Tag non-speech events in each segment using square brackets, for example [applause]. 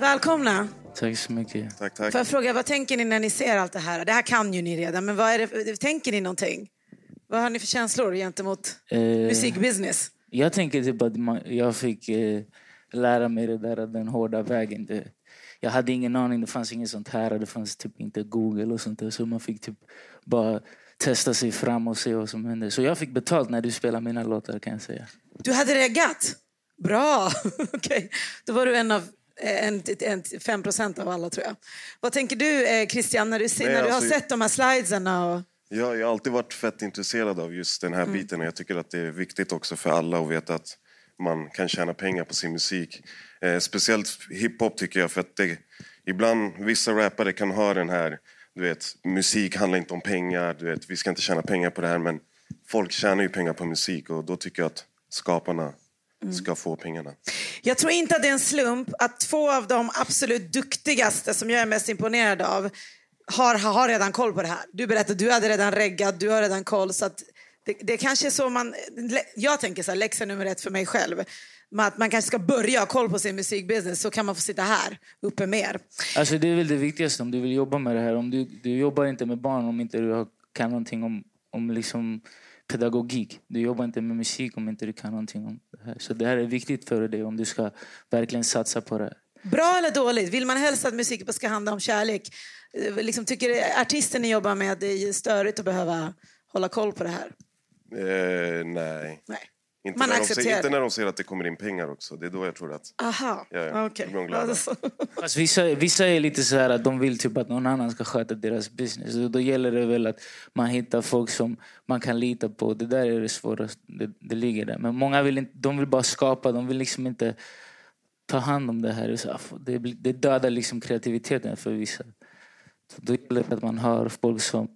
Välkomna. Tack så mycket. Tack, tack. Får jag fråga, vad tänker ni när ni ser allt det här? Det här kan ju ni redan, men vad är det, tänker ni någonting? Vad har ni för känslor gentemot Eh, musikbusiness? Jag tänker typ att man, jag fick eh, lära mig det där, den hårda vägen. Det, jag hade ingen aning, det fanns inget sånt här. Det fanns typ inte Google och sånt där. Så man fick typ bara testa sig fram och se vad som hände. Så jag fick betalt när du spelade mina låtar kan jag säga. Du hade reggat? Bra! [laughs] Okej, då var du en av en, en, 5 procent av alla tror jag. Vad tänker du eh, Christian när du, ser, Nej, när du har alltså- sett de här slidesarna? Och... Jag, jag har alltid varit fett intresserad av just den här Mm. biten och jag tycker att det är viktigt också för alla att veta att man kan tjäna pengar på sin musik. Eh, speciellt hiphop tycker jag för att det, ibland vissa rappare kan ha den här, du vet, musik handlar inte om pengar, du vet, vi ska inte tjäna pengar på det här men folk tjänar ju pengar på musik och då tycker jag att skaparna Mm. ska få pengarna. Jag tror inte att det är en slump att två av de absolut duktigaste som jag är mest imponerad av har, har redan koll på det här. Du berättade du hade redan reggat, du har redan koll. Så det, det kanske så man... Jag tänker så här, läxa nummer ett för mig själv. Att man kanske ska börja ha koll på sin musikbusiness så kan man få sitta här uppe mer. Alltså det är väl det viktigaste om du vill jobba med det här. Om du, du jobbar inte med barn om inte du har- kan någonting om, om liksom pedagogik. Du jobbar inte med musik om inte du kan någonting om det här. Så det här är viktigt för dig om du ska verkligen satsa på det. här. Bra eller dåligt? Vill man helst att musik ska handla om kärlek? Eh, Liksom, tycker artisten ni jobbar med att det är störigt att behöva hålla koll på det här? Eh, nej. Nej. Inte, Man när de accepterar ser, inte när de ser att det kommer in pengar också. Det är då jag tror att... Aha, Ja, ja. okej. De glada. Alltså. Vissa, vissa är lite så här att de vill typ att någon annan ska sköta deras business. Och då gäller det väl att man hittar folk som man kan lita på. Det där är det svåraste. Det, det ligger där. Men många vill, inte, de vill bara skapa. De vill liksom inte ta hand om det här. Så, ah, Det, det dödar liksom kreativiteten för vissa. Så då gäller det att man har folk som,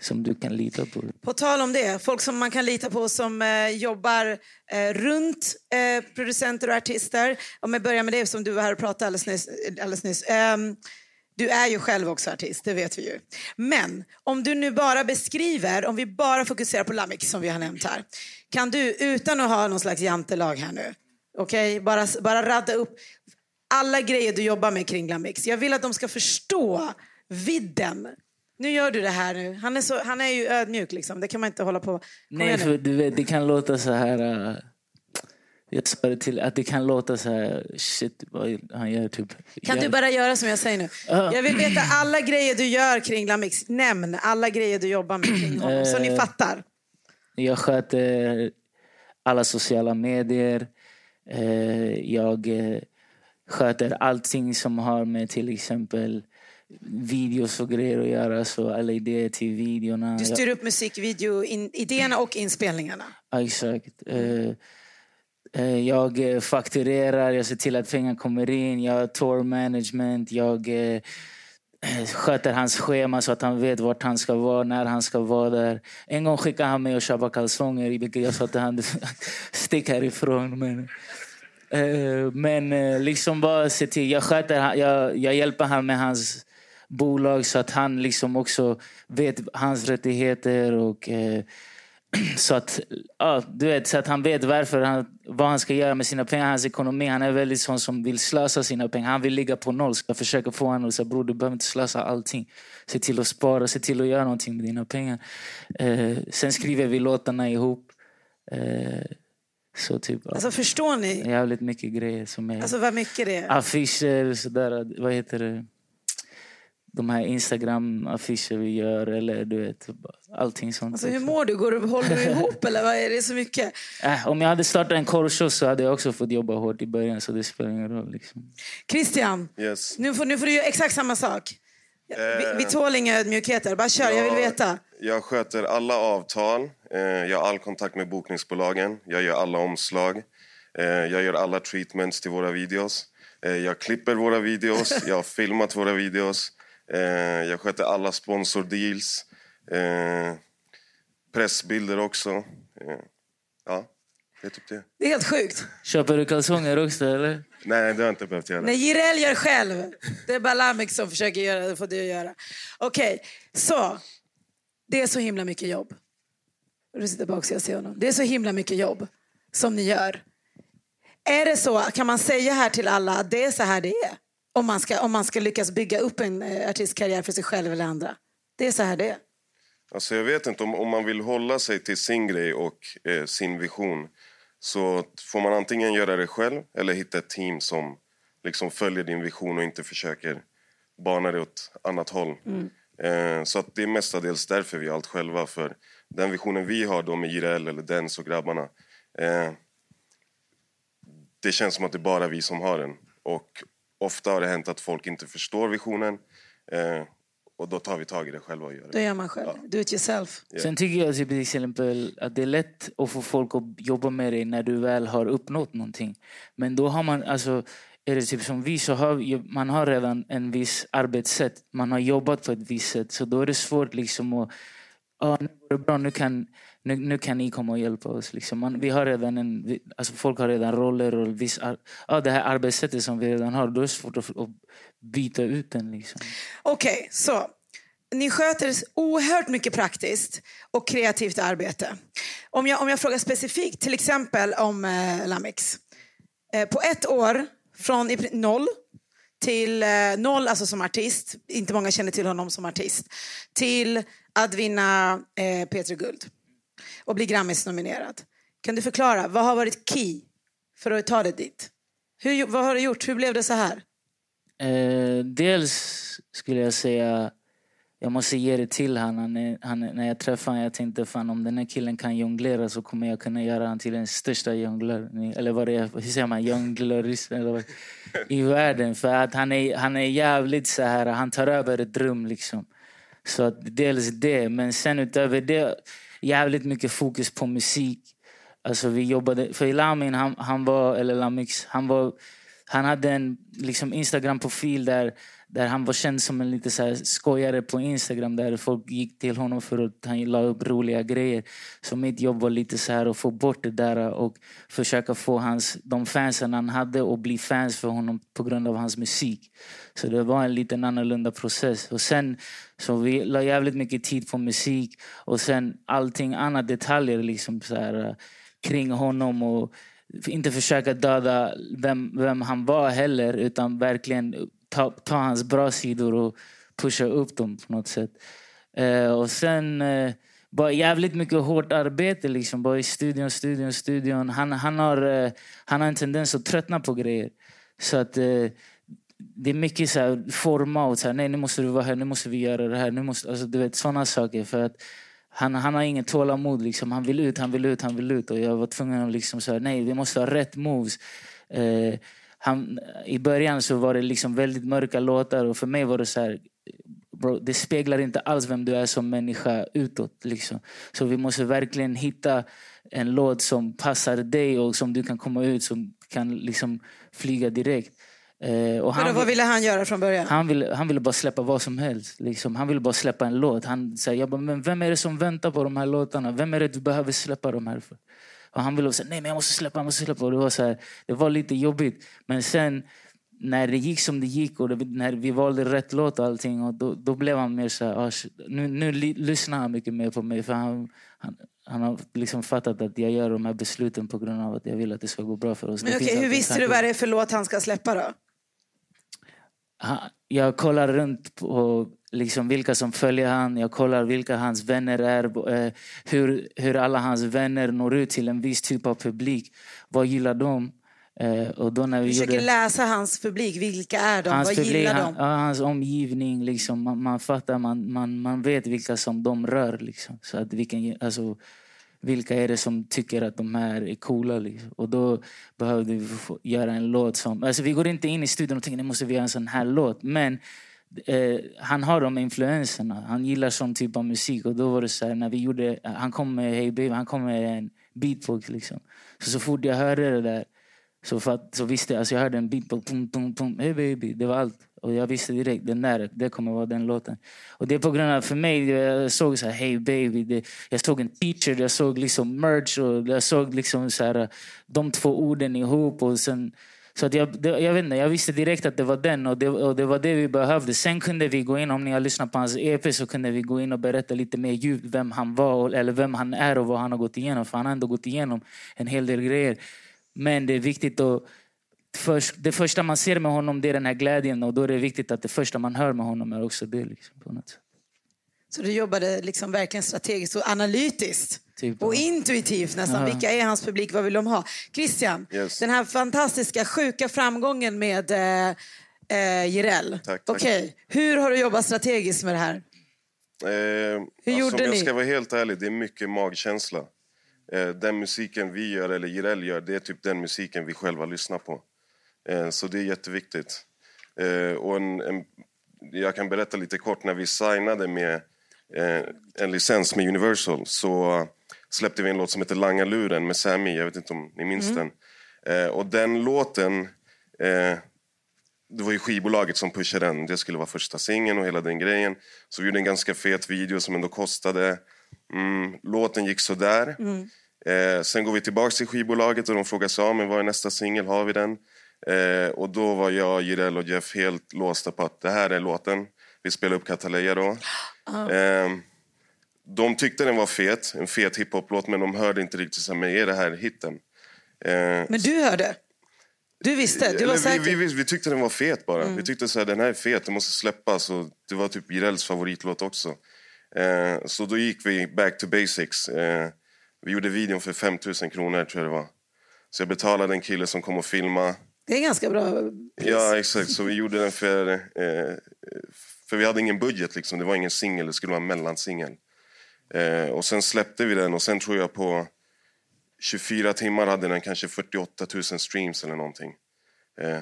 som du kan lita på. På tal om det, folk som man kan lita på som eh, jobbar eh, runt eh, producenter och artister. Om jag börjar med det som du var här och pratade alldeles nyss. Eh, alldeles nyss. Ehm, du är ju själv också artist, det vet vi ju. Men om du nu bara beskriver, om vi bara fokuserar på Lamix som vi har nämnt här. Kan du, utan att ha någon slags jantelag här nu, okej, bara, bara radda upp alla grejer du jobbar med kring Lamix. Jag vill att de ska förstå vidden. Nu gör du det här nu. Han är, så, han är ju ödmjuk liksom. Det kan man inte hålla på. Kom Nej, för du vet, det kan låta så här... äh, jag det till att det kan låta så här... Shit, vad han gör typ... Kan jag, du bara göra som jag säger nu? Jag vill veta alla grejer du gör kring Lamix. Nämn alla grejer du jobbar med kring honom. Så ni Eh. fattar. Jag sköter alla sociala medier. Eh, jag eh, sköter allting som har med till exempel videos och grejer att göra. Så alla idéer till videorna. Du styr upp musikvideo-idéerna och inspelningarna. Ja, exakt. Eh, eh, Jag eh, fakturerar, jag ser till att pengar kommer in, jag har tour management, jag sköter hans schema så att han vet vart han ska vara, när han ska vara där. En gång skickade han mig och köpa kalsonger, vilket jag sa till honom, [laughs] stick härifrån. Men, men liksom bara se till, jag, sköter, jag, jag hjälper honom med hans bolag så att han liksom också vet hans rättigheter och eh, [clears throat] så att, ja, du vet, så att han vet varför han, vad han ska göra med sina pengar, hans ekonomi. Han är väldigt sån som vill slösa sina pengar. Han vill ligga på noll. Så jag försöker få honom att säga bror du behöver inte slösa allting. Se till att spara, se till att göra någonting med dina pengar. Eh, sen skriver vi låtarna ihop. Eh, så typ, Alltså förstår ni? jävligt mycket grejer som är Alltså vad mycket det är. affischer, sådär, vad heter det? De här Instagram-affischer vi gör eller du vet, allting sånt. Alltså hur mår du? Går du håller du ihop eller vad är det så mycket? [laughs] Äh, om jag hade startat en korvkiosk så hade jag också fått jobba hårt i början så det spelar ingen roll. Liksom. Christian, Yes. nu får, nu får du göra exakt samma sak. Vi, Eh. vi tål inga ödmjukheter. Bara kör, jag vill veta. Jag sköter alla avtal. Eh, jag har all kontakt med bokningsbolagen. Jag gör alla omslag. Eh, jag gör alla treatments till våra videos. Eh, jag klipper våra videos. [laughs] Jag har filmat våra videos. Eh, jag sköter alla sponsordeals. Eh, pressbilder också. Eh, ja, det är typ det. Det är helt sjukt. Köper du kalsonger också eller? Nej, det har jag inte behövt göra. Nej, Jireel gör själv. Det är bara Lamek som försöker göra det. får du göra. Okej, så. Det är så himla mycket jobb. Du sitter bak så jag ser honom. Det är så himla mycket jobb som ni gör. Är det så, kan man säga här till alla att det är så här det är? Om man ska, om man ska lyckas bygga upp en eh, artistkarriär för sig själv eller andra. Det är så här det är. Alltså jag vet inte, om, om man vill hålla sig till sin grej och eh, sin vision så får man antingen göra det själv eller hitta ett team som liksom följer din vision och inte försöker bana det åt annat håll. Eh, så att det är mestadels därför vi gör allt själva. För den visionen vi har då med JRL eller Dens och grabbarna eh, det känns som att det är bara vi som har den. Och ofta har det hänt att folk inte förstår visionen eh, och då tar vi tag i det själva och gör Då det. gör man själv. Do it yourself. Sen tycker jag typ till exempel att det är lätt att få folk att jobba med dig när du väl har uppnått någonting. Men då har man, alltså, är det typ som vi så har man har redan en viss arbetssätt. Man har jobbat på ett visst sätt. Så då är det svårt liksom att, ja nu går det bra, nu kan, nu, nu kan ni komma och hjälpa oss. Liksom. Man, vi har redan en, vi- alltså folk har redan roller och viss, ar- ja, det här arbetssättet som vi redan har. Då är det svårt att, att byta ut den liksom. Okej, så. Ni sköter oerhört mycket praktiskt och kreativt arbete. Om jag, om jag frågar specifikt, till exempel om eh, Lamix. Eh, på ett år, från noll till eh, noll alltså som artist, inte många känner till honom som artist, till att vinna eh, P3 Guld och bli Grammis-nominerad. Kan du förklara, vad har varit key för att ta det dit? Hur, vad har du gjort? Hur blev det så här? Eh, dels skulle jag säga, jag måste ge det till han. han, är, han när jag träffade honom jag tänkte fan om den här killen kan jonglera så kommer jag kunna göra honom till den största jonglören, eller vad det är, hur säger man, jonglörist i världen. För att han är, han är jävligt så här, han tar över ett rum liksom. Så att dels det, men sen utöver det, jävligt mycket fokus på musik. Alltså vi jobbade, för Lamin han, han var, eller Lamix, han var, han hade en liksom Instagram-profil där, där han var känd som en lite så här skojare på Instagram där folk gick till honom för att han la upp roliga grejer. Så mitt jobb var lite så här att få bort det där och försöka få hans, de fansen han hade att bli fans för honom på grund av hans musik. Så det var en liten annorlunda process. Och sen så vi la jävligt mycket tid på musik och sen allting annat detaljer liksom så här, eh, kring honom och inte försöka döda vem, vem han var heller utan verkligen ta, ta hans bra sidor och pusha upp dem på något sätt. Eh, och sen eh, bara jävligt mycket hårt arbete liksom. Bara i studion, studion, studion. Han, han, har, eh, han har en tendens att tröttna på grejer. Så att eh, det är mycket så här format. Så här, Nej, nu måste du vara här, nu måste vi göra det här. Nu måste, alltså, du vet, sådana saker. För att han, han har inget tålamod. Liksom. Han vill ut, han vill ut, han vill ut. Och jag var tvungen att liksom så här, nej, vi måste ha rätt moves. Eh, han, I början så var det liksom väldigt mörka låtar och för mig var det så här, bro, det speglar inte alls vem du är som människa utåt. Liksom. Så vi måste verkligen hitta en låt som passar dig och som du kan komma ut som kan liksom flyga direkt. Eh, och Vadå, vad ville han göra från början? han ville, han ville bara släppa vad som helst. Liksom. Han ville bara släppa en låt. Han, så här, jag bara, men vem är det som väntar på de här låtarna? Vem är det du behöver släppa de här för? Och han ville säga, nej men jag måste släppa, jag måste släppa. Och det, var så här, det var lite jobbigt. Men sen när det gick som det gick och det, när vi valde rätt låt och allting, och då, då blev han mer så här, ah, nu, nu lyssnar han mycket mer på mig. För han, han, han har liksom fattat att jag gör de här besluten på grund av att jag vill att det ska gå bra för oss. Men okej, hur visste du vad det är för låt han ska släppa då? Jag kollar runt på liksom vilka som följer han. Jag kollar vilka hans vänner är. Eh, hur, hur alla hans vänner når ut till en viss typ av publik. Vad gillar de? Eh, och då när vi försöker gjorde läsa hans publik. Vilka är de? hans vad publik, gillar han, de? hans omgivning. Liksom, man, man fattar, man, man, man vet vilka som de rör. Liksom. Så att vilken, alltså, vilka är det som tycker att de här är coola? Liksom. Och då behövde vi få göra en låt som... Alltså vi går inte in i studion och tänker nu måste vi göra en sån här låt. Men eh, han har de influenserna. Han gillar sån typ av musik. Och då var det så här, när vi gjorde... Han kom med Hey Baby, han kom med en beatbox. Liksom. Så, så fort jag hörde det där så, för att, så visste jag, alltså jag hörde en beatbox, pum, pum, pum, hey baby, det var allt. Och jag visste direkt, den där, det kommer vara den låten. Och det är på grund av, för mig, jag såg så här, hey baby, det, jag såg en teacher, jag såg liksom merch och jag såg liksom så här, de två orden ihop och sen så att jag, det, jag, vet inte, jag visste direkt att det var den och det, och det var det vi behövde. Sen kunde vi gå in, om ni har lyssnat på hans EP, så kunde vi gå in och berätta lite mer djupt vem han var eller vem han är och vad han har gått igenom. För han har ändå gått igenom en hel del grejer. Men det är viktigt att först, det första man ser med honom det är den här glädjen och då är det viktigt att det första man hör med honom är också det. Liksom, på något sätt. Så du jobbade liksom verkligen strategiskt och analytiskt? Typ, och intuitivt nästan. Ja. Vilka är hans publik? Vad vill de ha? Christian, Yes. den här fantastiska, sjuka framgången med eh, eh, Jireel. Okej, hur har du jobbat strategiskt med det här? Eh, Hur alltså, gjorde om jag ni? ska vara helt ärlig, det är mycket magkänsla. Eh, den musiken vi gör, eller Jireel gör, det är typ den musiken vi själva lyssnar på. Eh, så det är jätteviktigt. Eh, och en, en, jag kan berätta lite kort, när vi signade med en licens med Universal så släppte vi en låt som heter Langa luren med Sammy, jag vet inte om ni minns den. Eh, och den låten eh, det var ju skivbolaget som pushade den. Det skulle vara första singeln och hela den grejen. Så vi gjorde en ganska fet video som ändå kostade. Mm, låten gick sådär. Eh, sen går vi tillbaka till skivbolaget och de frågar sig, ja, men vad är nästa singel, har vi den? Eh, och då var jag, Jireel och Jeff helt låsta på att det här är låten. Vi spelade upp Cataleya då. Eh, de tyckte den var fet, en fet hiphop-låt, men de hörde inte riktigt så men är det här hitten? Eh, Men du hörde? Du visste? Du var säker? vi, vi, vi tyckte den var fet bara. Vi tyckte så här, den här är fet, den måste släppas. Och det var typ Jireels favoritlåt också. Eh, så då gick vi back to basics. Eh, vi gjorde videon för 5 000 kronor tror jag det var. Så jag betalade en kille som kom och filmade. Det är ganska bra pris. Ja, exakt. Så vi gjorde den för... Eh, för vi hade ingen budget liksom. Det var ingen singel, det skulle vara en mellansingel. Eh, och sen släppte vi den och sen tror jag på 24 timmar hade den kanske 48 000 streams eller någonting. Eh,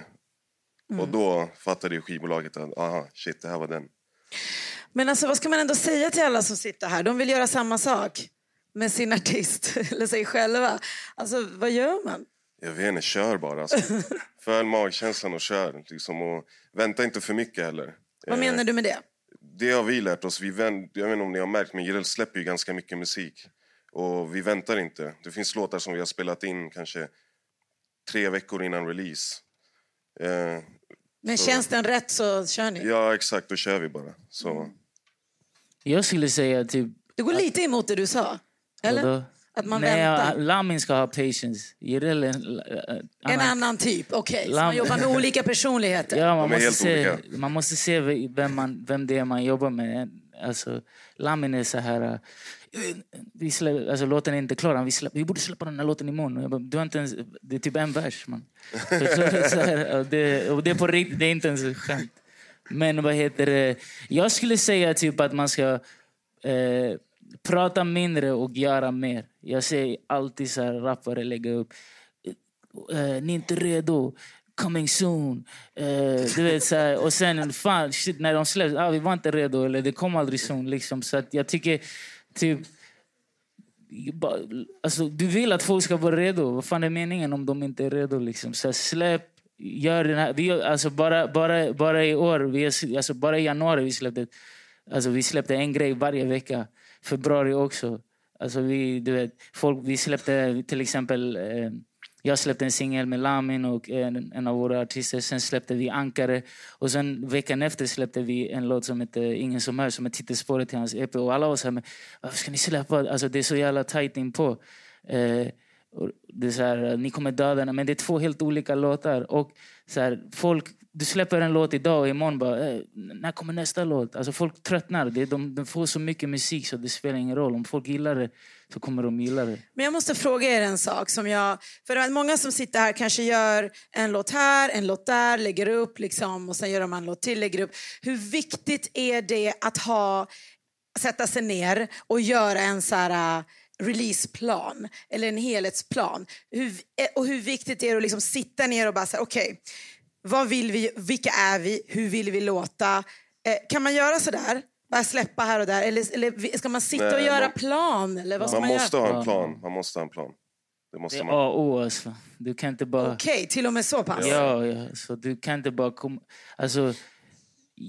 Och då fattade ju skivbolaget att aha, shit, det här var den. Men alltså, vad ska man ändå säga till alla som sitter här? De vill göra samma sak med sin artist, [laughs] eller sig själva. Alltså, vad gör man? Jag vet inte, kör bara. Alltså. [laughs] Följ magkänslan och kör. Liksom, och vänta inte för mycket heller. Vad Eh, menar du med det? Det har vi lärt oss. Vi vänt, jag vet inte om ni har märkt, men Jireel släpper ju ganska mycket musik. Och vi väntar inte. Det finns låtar som vi har spelat in kanske tre veckor innan release. Eh, Men så- känns den rätt så kör ni. ja, exakt. Då kör vi bara. Så, Jag skulle säga typ... Det går lite emot det du sa. Eller? Att man Nej, väntar. Lamin ska ha patience. Jireel en, eh, En annan typ, okej. Lam- man jobbar med olika personligheter. [laughs] Ja, man måste, se, olika. man måste se vem, man, vem det är man jobbar med. Alltså, Lamin är så här... eh, Vi slä, alltså, låten är inte klar. Han, Vi, släpp, vi borde släppa den här låten imorgon. Jag bara, du har inte ens, det är typ en vers, man. [laughs] Här, och det, och det är på riktigt, det är inte ens skämt. Men vad heter det? Jag skulle säga typ att man ska eh, prata mindre och göra mer. Jag ser alltid så här rappare lägga upp eh, eh, ni är inte redo, coming soon. Eh, du vet, så här, och sen fan, shit, när de släpps, ah, vi var inte redo eller det kom aldrig soon. Liksom. Så att jag tycker typ alltså, du vill att folk ska vara redo. Vad fan är meningen om de inte är redo? Liksom? Så här, släpp, gör den här. Vi, alltså, bara, bara, bara i år, vi, alltså, bara i januari vi släppte, alltså, vi släppte en grej varje vecka. Februari också. Alltså, vi, du vet, folk, vi släppte till exempel eh, jag släppte en singel med Lamin och en, en av våra artister. Sen släppte vi Ankare. Och sen veckan efter släppte vi en låt som heter Ingen som hör, som är titelspåret till hans EP. Och alla var så här, men varför ska ni släppa? Alltså, det är så jävla tajt inpå. Eh, det är så här, ni kommer döda henne, Men det är två helt olika låtar. Och så här, folk, du släpper en låt idag och imorgon bara, eh, när kommer nästa låt? Alltså folk tröttnar. Det, de, de får så mycket musik så det spelar ingen roll. Om folk gillar det så kommer de gilla det. Men jag måste fråga er en sak. som jag... För många som sitter här kanske gör en låt här, en låt där, lägger upp liksom, och sen gör de en låt till, lägger upp. Hur viktigt är det att ha, sätta sig ner och göra en så här, releaseplan eller en helhetsplan? Hur, och hur viktigt är det att liksom sitta ner och bara säga okej, vad vill vi, vilka är vi, hur vill vi låta? Eh, kan man göra så där? Bara släppa här och där? Eller, eller ska man sitta och Nej, göra man- plan? Eller vad ska man man, måste göra? ha en plan. Man måste ha en plan. Det Det måste är man. A och O alltså. Du kan inte bara... Okej, till och med så pass? Ja, ja, så du kan inte bara komma... Alltså,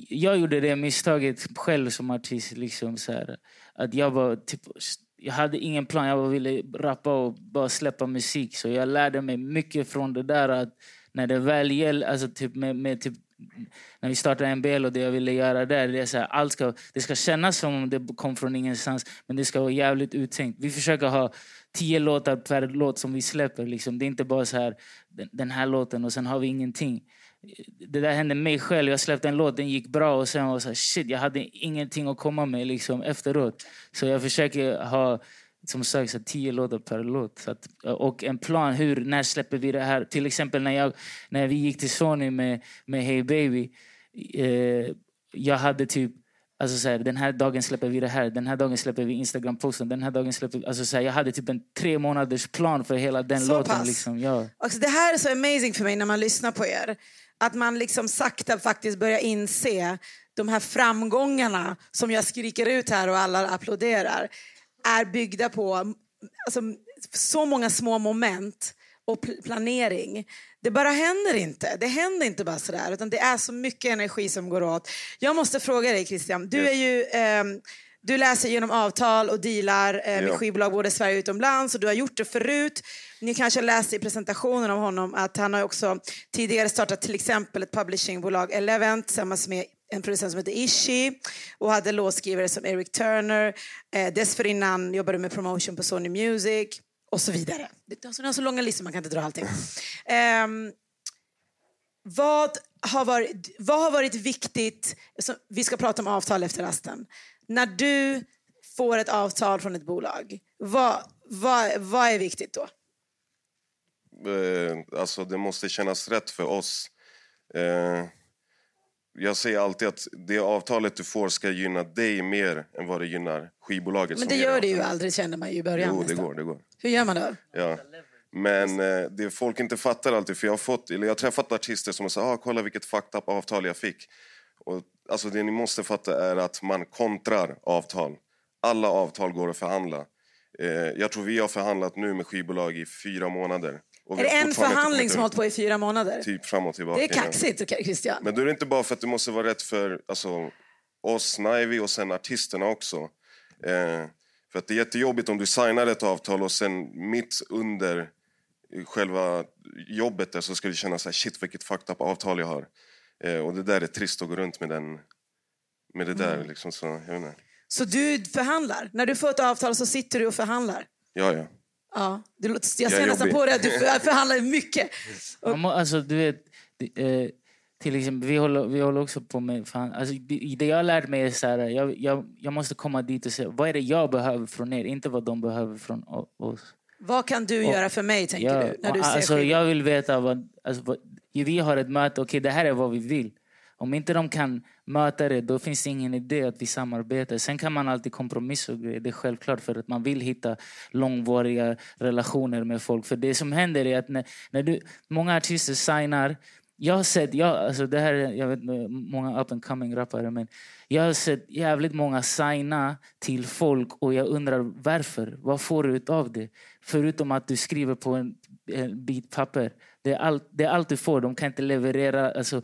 jag gjorde det misstaget själv som artist. Liksom, så här, att jag, var, typ, jag hade ingen plan. Jag ville rappa och bara släppa musik. Så jag lärde mig mycket från det där. att när det väl gäller, alltså typ med, med typ när vi startade MBL och det jag ville göra där, det, är så här, allt ska, det ska kännas som om det kom från ingenstans, men det ska vara jävligt uttänkt. Vi försöker ha tio låtar per låt som vi släpper. Liksom. Det är inte bara så här, den, den här låten och sen har vi ingenting. Det där hände mig själv. Jag släppte en låt, den gick bra och sen var så här, shit, jag hade ingenting att komma med liksom, efteråt. Så jag försöker ha som sagt så tio låtar per låt. Så att, och en plan, hur, när släpper vi det här? Till exempel när, jag, när vi gick till Sony med, med Hey Baby. Eh, jag hade typ Alltså så här, den här dagen släpper vi det här, den här dagen släpper vi Instagram-posten, den här dagen släpper vi... Alltså så här, jag hade typ en tre månaders plan för hela den så låten. Pass. Liksom, ja. alltså, det här är så amazing för mig när man lyssnar på er. Att man liksom sakta faktiskt börjar inse de här framgångarna som jag skriker ut här och alla applåderar är byggda på alltså, så många små moment och planering. Det bara händer inte. Det händer inte bara sådär, utan det är så mycket energi som går åt. Jag måste fråga dig Christian, du är ju... Eh, du läser genom avtal och dealar eh, med ja. skivbolag både i Sverige och utomlands och du har gjort det förut. Ni kanske läste i presentationen av honom att han har också tidigare startat till exempel ett publishingbolag Eleven tillsammans med en producent som heter Ishi och hade låtskrivare som Eric Turner. Eh, dessförinnan jobbade du med promotion på Sony Music och så vidare. Det är så långa listor, man kan inte dra allting. Eh, vad, har varit, vad har varit viktigt, vi ska prata om avtal efter rasten. När du får ett avtal från ett bolag, vad, vad, vad är viktigt då? Eh, alltså det måste kännas rätt för oss. Eh, jag säger alltid att det avtalet du får ska gynna dig mer än vad det gynnar skivbolaget. Men det gör det ju aldrig känner man ju i början. Jo, det går, det går. Hur gör man då? Ja. Men eh, det folk inte fattar alltid, för jag har, fått, eller jag har träffat artister som säger ah, kolla vilket fucked up avtal jag fick. Och, alltså det ni måste fatta är att man kontrar avtal. Alla avtal går att förhandla. Eh, jag tror vi har förhandlat nu med skivbolag i fyra månader. är det en förhandling som har hållit på i fyra månader? Typ fram och tillbaka. Det är kaxigt, Christian. Men då är det inte bara för att det måste vara rätt för alltså, oss, Nivey och sen artisterna också. Eh, för att det är jättejobbigt om du signar ett avtal och sen mitt under själva jobbet där så ska du känna så här, shit vilket fucked up avtal jag har. Eh, och det där är trist att gå runt med, den, med det där. Mm. Liksom, så, jag vet inte. så du förhandlar? När du får ett avtal så sitter du och förhandlar? Ja, ja. Ja, du, jag ser nästan på dig att du [laughs] förhandlar mycket. Och... Alltså, du vet, eh, till exempel, vi håller, vi håller också på med... Fan, alltså, det jag lärt mig är så här, jag, jag, jag måste komma dit och säga vad är det jag behöver från er, inte vad de behöver från oss. Vad kan du och, göra för mig, tänker ja, du? När du alltså, ser jag vill veta vad, alltså, vad... Vi har ett möte, okej okay, det här är vad vi vill. Om inte de kan möta det, då finns det ingen idé att vi samarbetar. Sen kan man alltid kompromissa och grejer. Det är självklart för att man vill hitta långvariga relationer med folk. För det som händer är att när, när du, många artister signar jag har sett, jag, alltså det här, jag vet många up and coming rappare, men jag har sett jävligt många signa till folk och jag undrar varför. Vad får du ut av det? Förutom att du skriver på en, en bit papper. Det är, allt, det är allt du får. De kan inte leverera alltså,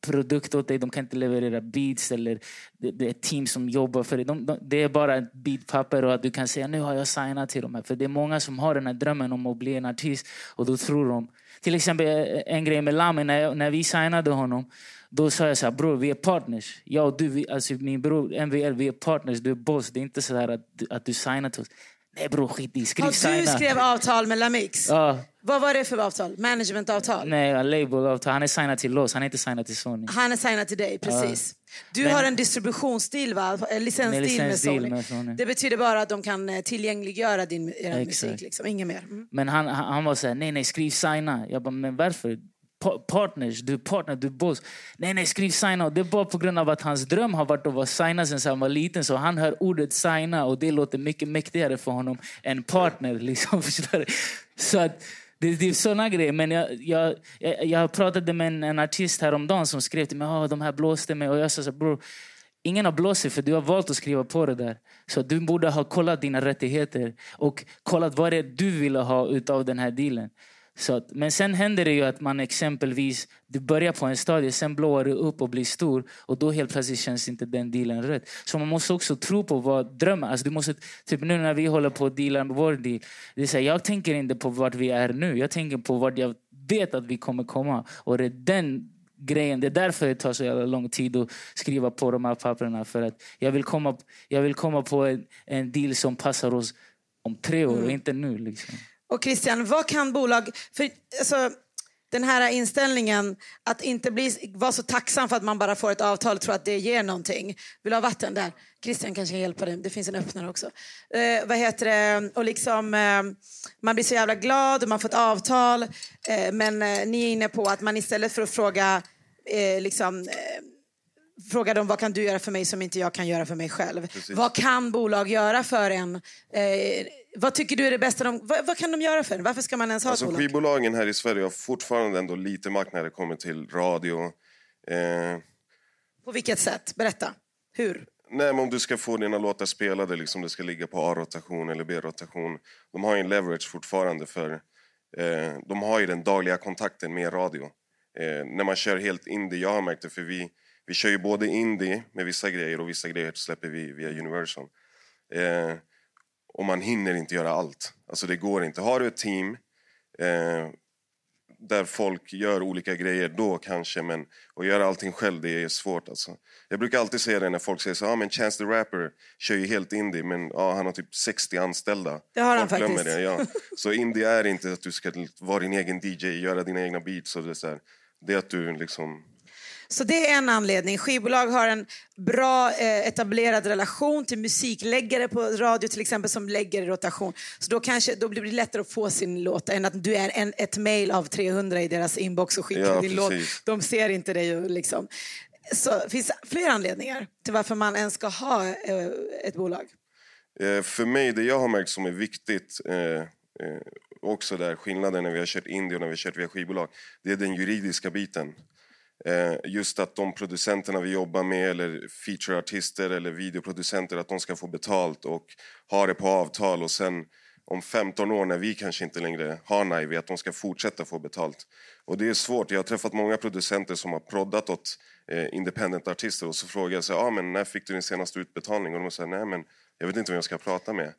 produkt åt dig, de kan inte leverera beats eller det, det är ett team som jobbar för dig. De, de, det är bara ett beatpapper och att du kan säga nu har jag signat till dem här. För det är många som har den här drömmen om att bli en artist och då tror de till exempel eh, en grej med Lami, när, när vi signade honom. Då sa jag så här, bror vi är partners. Jag och du, vi, alltså min bror MVL, vi är partners. Du är boss. Det är inte så här att, att du signar till oss. Nej bror, skit i. Skriv signa. Du skrev avtal med Lamix? Ja. Vad var det för avtal? Managementavtal? Nej, label-avtal. Han är signad till oss, han är inte signad till Sony. Han är signad till dig, precis. Ja. Du Men, har en distributionsstil, va? Licensstil med, Sony. med Sony. Det betyder bara att de kan eh, tillgängliggöra din musik, liksom. inget mer. Mm. Men han, han var såhär, nej nej, skriv signa. Jag bara, men varför? Partners, du är partner, du är boss. Nej, nej, skriv signa. Det är bara på grund av att hans dröm har varit att vara signa sen han var liten. Så han hör ordet signa och det låter mycket mäktigare för honom än partner. Liksom, [laughs] så att, det, det är såna grejer. Men jag, jag, jag, jag pratade med en, en artist häromdagen som skrev till mig att de här blåste mig. Och jag sa så bror, ingen har blåst dig, för du har valt att skriva på det där. Så du borde ha kollat dina rättigheter och kollat vad det är du ville ha utav den här dealen. Så att, men sen händer det ju att man exempelvis du börjar på en stadie, sen blåar du upp och blir stor och då helt plötsligt känns inte den dealen rätt. Så man måste också tro på vad drömmen... Alltså du måste, typ nu när vi håller på att deala med vår deal. Det är så här, jag tänker inte på vart vi är nu. Jag tänker på vart jag vet att vi kommer komma. Och det är den grejen. Det är därför det tar så jävla lång tid att skriva på de här papperna. För att jag vill komma, jag vill komma på en, en deal som passar oss om tre år och inte nu. Liksom. Och Christian, vad kan bolag... För, alltså, den här inställningen att inte bli, vara så tacksam för att man bara får ett avtal och tror att det ger någonting. Vill du ha vatten där? Christian kanske kan hjälpa dig. Det finns en öppnare också. Eh, vad heter det? Och liksom, eh, man blir så jävla glad och man får ett avtal. Eh, men eh, ni är inne på att man istället för att fråga eh, liksom, eh, fråga dem vad kan du göra för mig som inte jag kan göra för mig själv. Precis. Vad kan bolag göra för en? Vad tycker du är det bästa? De, vad, vad kan de göra för en? Varför ska man ens ha Alltså, ett bolag? skivbolagen här i Sverige har fortfarande ändå lite makt när det kommer till radio. Eh, På vilket sätt? Berätta. Hur? nej, om du ska få dina låtar spelade, liksom det ska ligga på A-rotation eller B-rotation. De har ju en leverage fortfarande för eh, de har ju den dagliga kontakten med radio. Eh, när man kör helt indie, jag har märkt det för vi, vi kör ju både indie med vissa grejer och vissa grejer släpper vi via Universal. Eh, och man hinner inte göra allt. Alltså det går inte. Har du ett team eh, där folk gör olika grejer, då kanske. Men att göra allting själv, det är svårt. Alltså. Jag brukar alltid säga det när folk säger så ah, men Chance the Rapper kör ju helt indie, men ah, han har typ 60 anställda. Det har han folk faktiskt. Det, ja. [laughs] Så indie är inte att du ska vara din egen DJ, göra dina egna beats. Och det, så här. det är att du liksom... Så det är en anledning. Skivbolag har en bra eh, etablerad relation till musikläggare på radio till exempel som lägger i rotation. Så då, kanske, då blir det lättare att få sin låt än att du är en, ett mail av 300 i deras inbox och skickar Ja, din låt. De ser inte dig. Liksom. Så det finns fler anledningar till varför man ens ska ha eh, ett bolag. Eh, för mig, det jag har märkt som är viktigt, eh, eh, också där skillnaden när vi har kört indie och när vi har kört via skivbolag, det är den juridiska biten. Eh, just att de producenterna vi jobbar med, eller featureartister eller videoproducenter, att de ska få betalt och ha det på avtal och sen om 15 år när vi kanske inte längre har Nivey, att de ska fortsätta få betalt. Och det är svårt. Jag har träffat många producenter som har proddat åt eh, independent-artister och så frågar jag så här, ah, men när fick du din senaste utbetalning? Och de säger nej men jag vet inte vem jag ska prata med.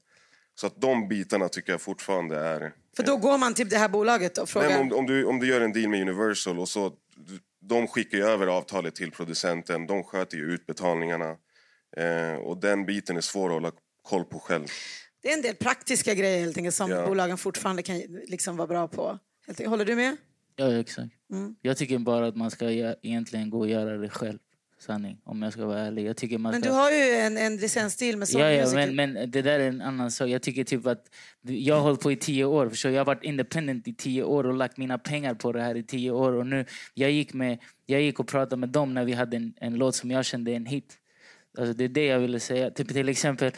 Så att de bitarna tycker jag fortfarande är... För då går man till det här bolaget och frågar. Nej, om, om, du, om du gör en deal med Universal och så de skickar ju över avtalet till producenten, de sköter ju utbetalningarna. Eh, och den biten är svår att hålla koll på själv. Det är en del praktiska grejer helt enkelt, som Ja. bolagen fortfarande kan liksom vara bra på. Håller du med? Ja, exakt. Mm. Jag tycker bara att man ska egentligen gå och göra det själv. Sanning, om jag ska vara ärlig. Jag tycker man Men ska... du har ju en, en licensdeal med Sony Ja, men, men det där är en annan sak. Jag tycker typ att jag har hållit på i tio år. Förstår? Jag har varit independent i tio år och lagt mina pengar på det här i tio år. Och nu, jag, gick med, jag gick och pratade med dem när vi hade en, en låt som jag kände är en hit. Alltså, det är det jag ville säga. Typ, till exempel,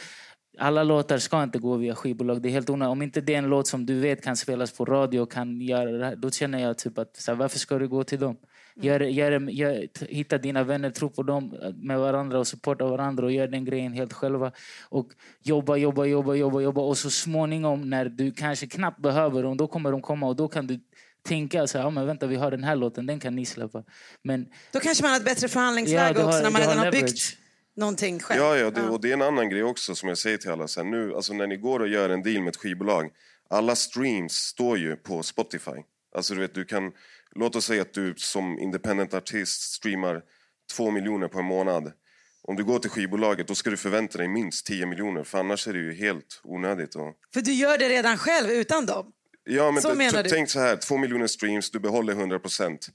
alla låtar ska inte gå via skivbolag. Det är helt onödigt. Om inte det är en låt som du vet kan spelas på radio kan göra då känner jag typ att så här, varför ska du gå till dem? Gör, gör, gör, hitta dina vänner, tro på dem med varandra och supporta varandra och gör den grejen helt själva. Och jobba, jobba, jobba, jobba, jobba och så småningom när du kanske knappt behöver dem, då kommer de komma och då kan du tänka så här, ja, men vänta vi har den här låten, den kan ni släppa. Men Då kanske man har ett bättre förhandlingsläge Ja, har- också när man redan har leverage. byggt någonting själv. Ja, ja, det, och det är en annan grej också som jag säger till alla. Så här, nu, alltså när ni går och gör en deal med ett skivbolag, alla streams står ju på Spotify. Alltså du vet, du kan, låt oss säga att du som independent artist streamar två miljoner på en månad. Om du går till skivbolaget då ska du förvänta dig minst 10 miljoner för annars är det ju helt onödigt. Och... För du gör det redan själv utan dem. Ja, men Så menar du? tänk så här, två miljoner streams, du behåller 100 procent.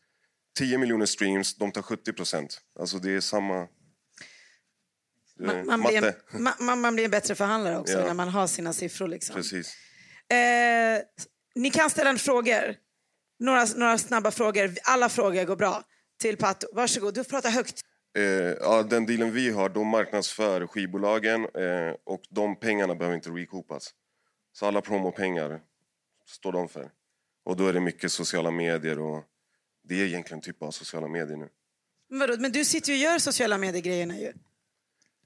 10 miljoner streams, de tar 70 procent. Alltså det är samma... eh, Man, man, blir, matte. en, man, man- blir en bättre förhandlare också Ja. när man har sina siffror. Liksom. Precis. Eh, ni kan ställa en frågor. Några, några snabba frågor. Alla frågor går bra. Till Pato. Varsågod, du får prata högt. Eh, ja, den dealen vi har, de marknadsför skivbolagen eh, och de pengarna behöver inte recoupas. Så alla promopengar står de för. Och då är det mycket sociala medier och det är egentligen typ av sociala medier nu. Men, vadå? men du sitter ju och gör sociala medier-grejerna ju.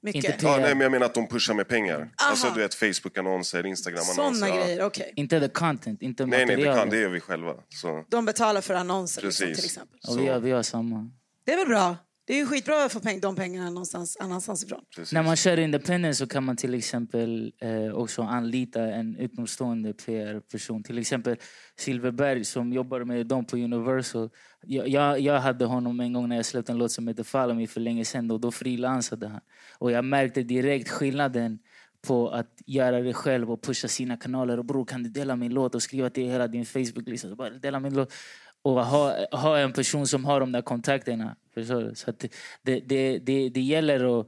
Mycket. Inte Ja, nej, men jag menar att de pushar med pengar. Aha. Alltså du vet Facebook-annonser, Instagram-annonser. Såna ja. grejer, okej. inte the content, inte Nej, nej, det kan, det gör vi själva. Så. De betalar för annonser liksom, Precis. till exempel. Och vi, har, vi har samma. Det är väl bra? Det är ju skitbra att få peng de pengarna någonstans annanstans ifrån. Precis. När man kör independent så kan man till exempel eh, också anlita en utomstående PR-person. Till exempel Silverberg som jobbar med dem på Universal. Jag, jag, jag hade honom en gång när jag släppte en låt som heter Follow Me för länge sedan och då frilansade han. Och jag märkte direkt skillnaden på att göra det själv och pusha sina kanaler. Och bror, kan du dela min låt och skriva till hela din Facebook-lista? Dela min låt. Och ha, ha en person som har de där kontakterna. Förstår du? Så att det, det, det, det, det gäller att...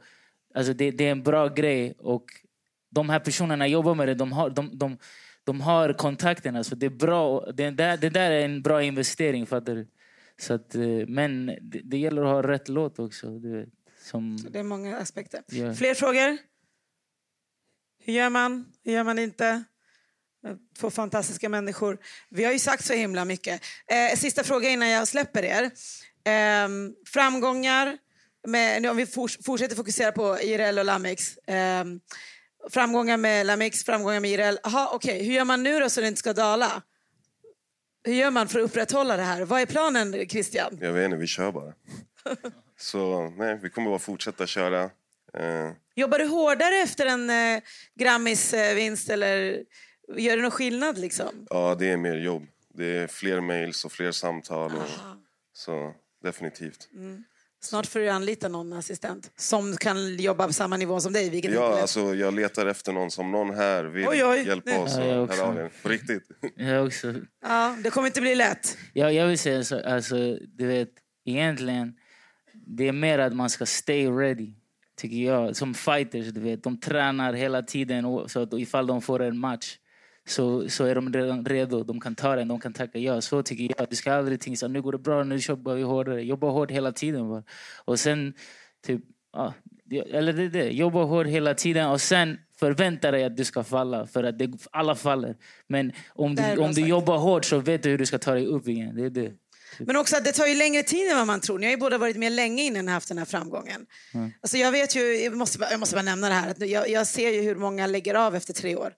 Alltså det, det är en bra grej. Och de här personerna jobbar med det. De har, de, de, de har kontakterna. Så det är bra. Det där, det där är en bra investering. Fattar du? Så att, eh, men det, det gäller att ha rätt låt också. Du vet, som, Det är många aspekter. Ja. Fler frågor? Hur gör man? Hur gör man inte? Två fantastiska människor. Vi har ju sagt så himla mycket. Eh, sista fråga innan jag släpper er. Eh, framgångar, med, nu om vi fors- fortsätter fokusera på IRL och Lamix. Eh, framgångar med Lamix, framgångar med IRL. Aha, okej. Hur gör man nu då så det inte ska dala? Hur gör man för att upprätthålla det här? Vad är planen, Christian? Jag vet inte, vi kör bara. [laughs] Så nej, vi kommer bara fortsätta köra. Eh, Jobbar du hårdare efter en eh, Grammis-vinst eller gör det någon skillnad? Liksom? ja, det är mer jobb. Det är fler mails och fler samtal. Och, så definitivt. Snart får du anlita någon assistent som kan jobba på samma nivå som dig. Vilket Ja, alltså, jag letar efter någon som någon här vill Oj, oj, hjälpa nu. oss. Ja, jag också. er. På riktigt. [laughs] jag också, ja, det kommer inte bli lätt. jag, jag vill säga så, alltså, du vet, egentligen, det är mer att man ska stay ready. Tycker jag. Som fighters, du vet. De tränar hela tiden så att ifall de får en match så, så är de redan redo. De kan ta den, de kan tacka ja. Så tycker jag. Du ska aldrig tänka så nu går det bra, nu jobbar vi hårdare. Jobba hårt hela tiden bara. Och sen, typ, ja, eller det är det. Jobba hårt hela tiden och sen förvänta dig att du ska falla. För att det, alla faller. Men om du, om du jobbar hårt så vet du hur du ska ta dig upp igen. Det är det. Men också att det tar ju längre tid än vad man tror. Ni har ju båda varit med länge innan ni haft den här framgången. Alltså jag vet ju, jag måste, jag måste bara nämna det här, att jag, jag ser ju hur många lägger av efter tre år.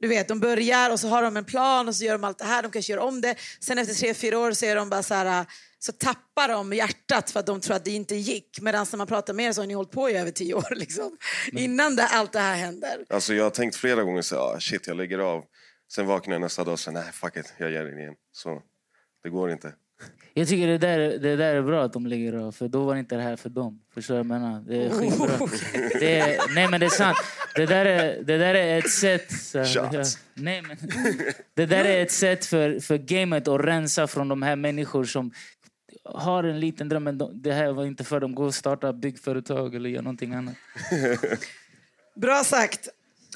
Du vet, de börjar och så har de en plan och så gör de allt det här, de kanske gör om det. Sen efter tre, fyra år så är de bara så här, så tappar de hjärtat för att de tror att det inte gick. Medan när man pratar med er så har ni hållit på i över tio år liksom. Innan det, allt det här händer. Alltså, jag har tänkt flera gånger så ah, shit, jag lägger av. Sen vaknar jag nästa dag och säger nej, fuck it, jag gör det igen. Så det går inte. Jag tycker det där, det där är bra att de lägger av, för då var det inte det här för dem. Förstår du vad jag menar? Det är skitbra. Det är, nej men det är sant. Det där är, det där är ett sätt... Så, ja, nej, men, det där är ett sätt för, för gamet att rensa från de här människor som har en liten dröm, men de, det här var inte för dem. Gå och starta byggföretag eller göra någonting annat. Bra sagt.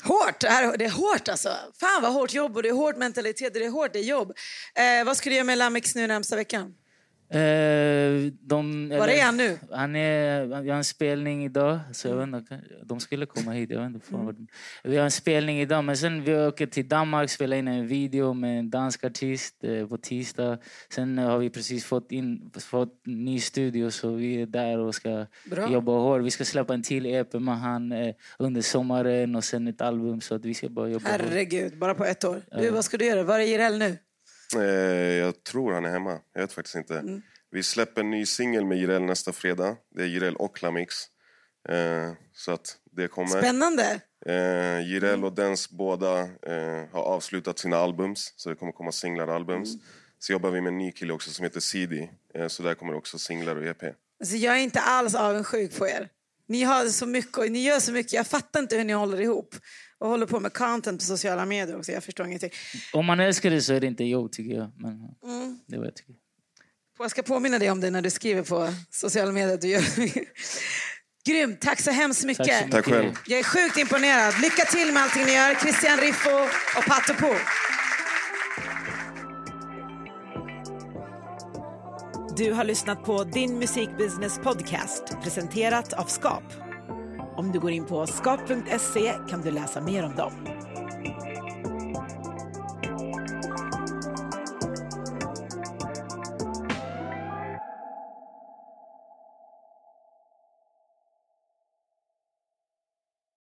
Hårt, det, här, det är hårt alltså. Fan vad hårt jobb och det är hård mentalitet och det är hårt, det är jobb. Eh, vad ska du göra med Lamix nu närmsta veckan? Eh, de, Var är han nu? Han är, vi har en spelning idag. Så jag vet inte, de skulle komma hit. Jag vet inte, fan vi har en spelning idag, men sen vi åker till Danmark och spelar in en video med en dansk artist eh, på tisdag. Sen har vi precis fått in fått ny studio så vi är där och ska Bra. jobba hårt. Vi ska släppa en till EP med han eh, under sommaren och sen ett album så att vi ska bara jobba hårt. Herregud, bara på ett år. Du, vad ska du göra? Var är Jireel nu? Eh, jag tror han är hemma. Jag vet faktiskt inte. Vi släpper en ny singel med Jireel nästa fredag. Det är Jireel och Lamix. Eh, så att det kommer. Spännande. Eh, Jireel och Dens båda har avslutat sina albums. Så det kommer komma singlar och albums. Så jobbar vi med en ny kille också som heter. Eh, så där kommer också singlar och EP. Alltså, jag är inte alls avundsjuk på er. Ni har så mycket och ni gör så mycket. Jag fattar inte hur ni håller ihop. Och håller på med content på sociala medier också. Jag förstår ingenting. Om man älskar det så är det inte jobb tycker jag. Men Mm. det är vad jag tycker. Jag ska påminna dig om det när du skriver på sociala medier. Du gör... [laughs] Grymt, tack så hemskt mycket. Tack så mycket. Tack själv. Jag är sjukt imponerad. Lycka till med allting ni gör. Christian Riffo och Pato Du har lyssnat på Din Musikbusiness Podcast presenterat av Skap. Om du går in på skap.se kan du läsa mer om dem.